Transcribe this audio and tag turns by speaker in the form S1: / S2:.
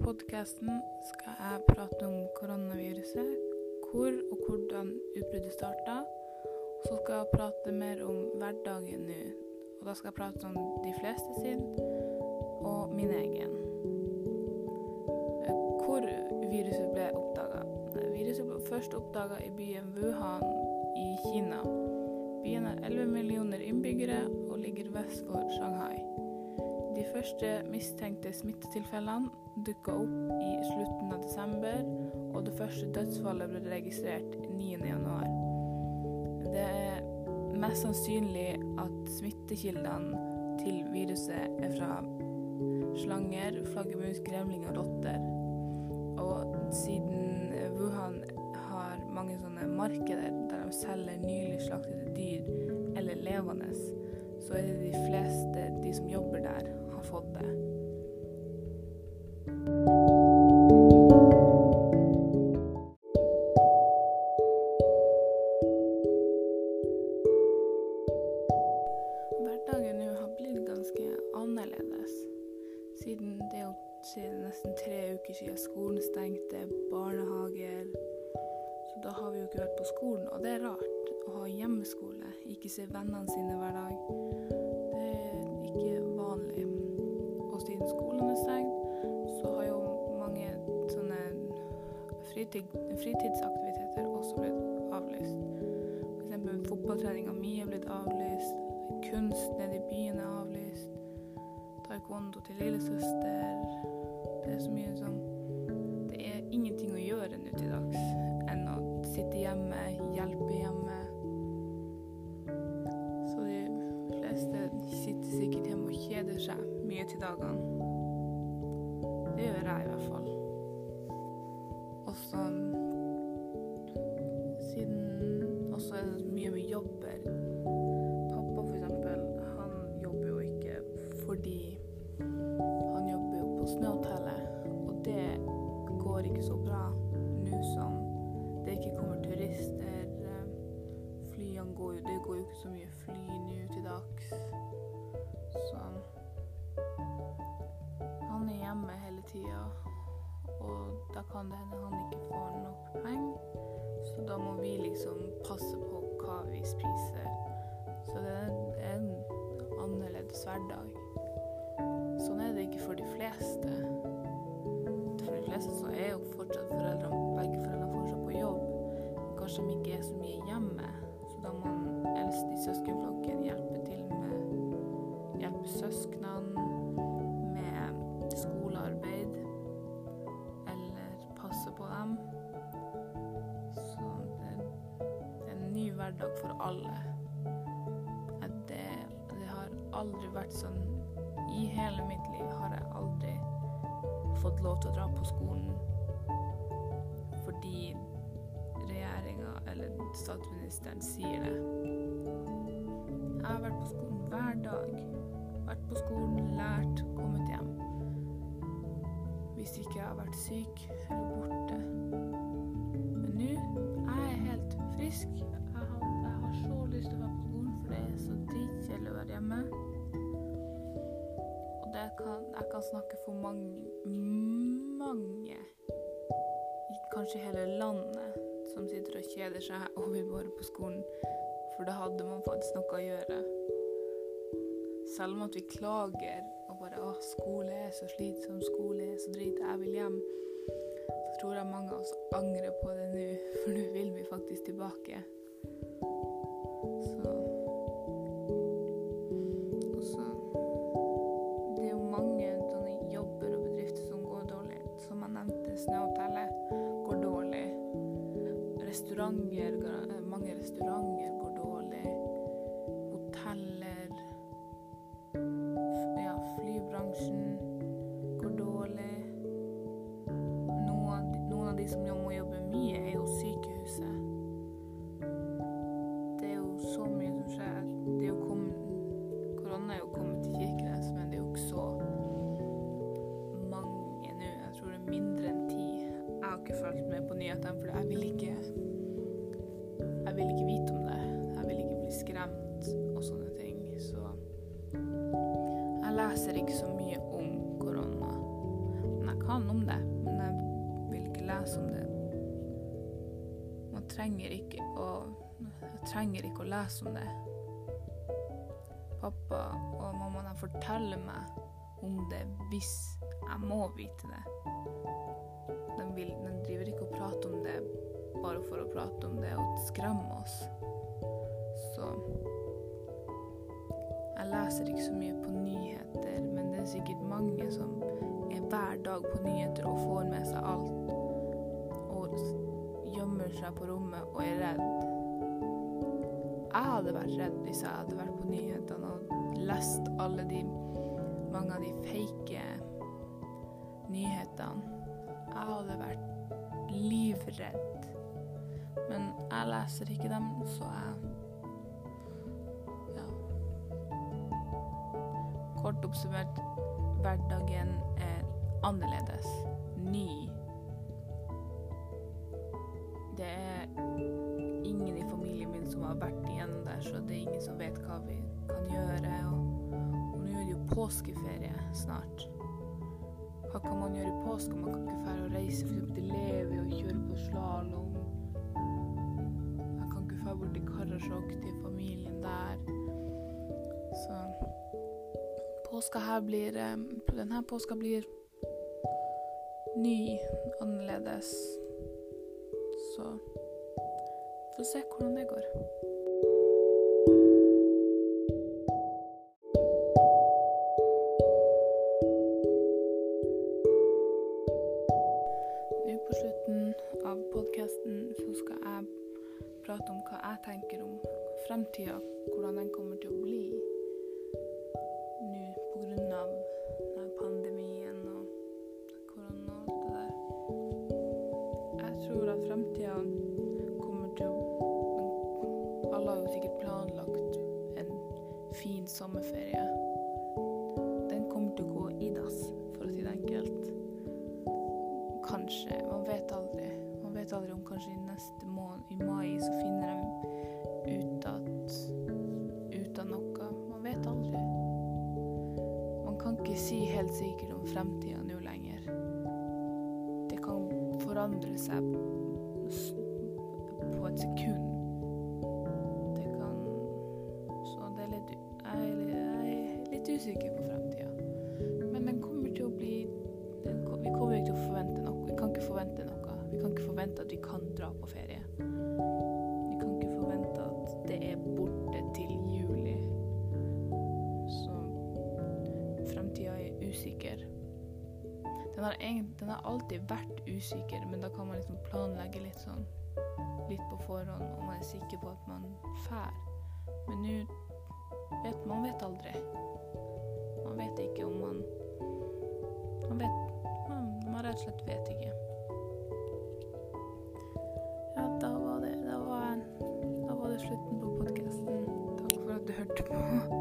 S1: podkasten skal jeg prate om koronaviruset, hvor og hvordan utbruddet starta. Så skal jeg prate mer om hverdagen nå. Og da skal jeg prate om de fleste sin, og min egen. Hvor viruset ble oppdaga. Viruset ble først oppdaga i byen Wuhan i Kina. Byen har 11 millioner innbyggere og ligger vest for Shanghai. De første mistenkte smittetilfellene dukka opp i slutten av desember, og det første dødsfallet ble registrert 9.1. Det er mest sannsynlig at smittekildene til viruset er fra slanger, flaggermus, gremling og rotter. Og siden Wuhan har mange sånne markeder der de selger nylig slaktede dyr eller levende, så er det de fleste, de som jobber der, har fått det. Annerledes. Siden det er jo nesten tre uker siden skolen stengte, barnehager Så da har vi jo ikke vært på skolen. Og det er rart å ha hjemmeskole, ikke se vennene sine hver dag. Det er ikke vanlig. Og siden skolen er stengt, så har jo mange sånne fritid, fritidsaktiviteter også blitt avlyst. F.eks. fotballtreninga mi er blitt avlyst. Kunst nede i byen er avlyst. Taekwondo til lillesøster. Det er så mye sånn Det er ingenting å gjøre nå til dags enn å sitte hjemme, hjelpe hjemme. Så de fleste sitter sikkert hjemme og kjeder seg mye til dagene. Ikke så bra nå som det ikke kommer turister. eh, Flyene går jo Det går jo ikke så mye fly nå til dags. Så han er hjemme hele tida, og da kan det hende han ikke får nok penger. Så da må vi liksom passe på hva vi spiser. Så det er en annerledes hverdag. Sånn er det ikke for de fleste. Fleste så er jo fortsatt foreldrene, begge foreldrene fortsatt på jobb. Kanskje de ikke er så mye hjemme, så da må den eldste i søskenflokken hjelpe til med Hjelpe søsknene med skolearbeid. Eller passe på dem. Så det, det er en ny hverdag for alle. Det, det har aldri vært sånn I hele mitt liv har jeg aldri fått lov til å dra på skolen fordi regjeringa eller statsministeren sier det. Jeg har vært på skolen hver dag. Vært på skolen, lært, kommet hjem. Hvis ikke jeg har vært syk eller borte. Men nå jeg er helt frisk. Jeg har, jeg har så lyst til å være på skolen, for det er så dritkjedelig å være hjemme. Det kan, jeg kan snakke for mange, mange, kanskje hele landet, som sitter og kjeder seg vil bare på skolen. For da hadde man faktisk noe å gjøre. Selv om at vi klager og bare 'Å, skole er så slitsom, skole er så drit, jeg vil hjem', så tror jeg mange av oss angrer på det nå, for nå vil vi faktisk tilbake. Restauranter, mange restauranter går dårlig. Hoteller Ja, flybransjen går dårlig. Noen noen av de som må jobbe mye, er jo sykehuset. Det er jo så mye som skjer. Det er jo kommet, korona er jo kommet til Kirkenes, men det er jo ikke så mange nå. Jeg tror det er mindre enn ti. Jeg har ikke fulgt med på nyhetene, for jeg vil ikke Vil ikke vite om det. Jeg vil ikke bli skremt og sånne ting. Så jeg leser ikke så mye om korona. Men jeg kan om det, men jeg vil ikke lese om det. Man trenger ikke å Jeg trenger ikke å lese om det. Pappa og mamma de forteller meg om det hvis jeg må vite det. De, vil, de bare for å prate om det og skremme oss. Så jeg leser ikke så mye på nyheter, men det er sikkert mange som er hver dag på nyheter og får med seg alt. Og gjemmer seg på rommet og er redd. Jeg hadde vært redd hvis jeg hadde vært på nyhetene og lest alle de mange av de fake nyhetene. Jeg hadde vært livredd. Men jeg leser ikke dem, så jeg Ja. Kort oppsummert hverdagen er annerledes. Ny. Det er ingen i familien min som har vært igjennom der, så det er ingen som vet hva vi kan gjøre. Og, og nå er det jo påskeferie snart. Hva kan man gjøre i påska? Man kan ikke dra og reise for til Levi og kjøre på slalåm. Bort i Karasjok, til familien der. Så påska her blir eh, Denne påska blir ny, annerledes. Så får se hvordan det går. Fremtida, hvordan den kommer til å bli nå av pandemien og korona og alt det der. Jeg tror at framtida kommer til å Alle har jo sikkert planlagt en fin sommerferie. Si helt sikkert om fremtida nå lenger. Det kan forandre seg på et sekund. Det kan Så det er litt, jeg er litt usikker på fremtida. Men den kommer til å bli den, Vi kommer ikke til å forvente noe. Vi kan ikke forvente noe. Vi kan ikke forvente at vi kan dra på ferie. Vi kan ikke forvente at det er borte til Den har, egentlig, den har alltid vært usikker, men da kan man liksom planlegge litt sånn litt på forhånd, og man er sikker på at man fær. Men nå vet man vet aldri. Man vet ikke om man Man vet Man, man rett og slett vet ikke. Ja, da var det Da var, da var det slutten på podkasten. Takk for at du hørte på.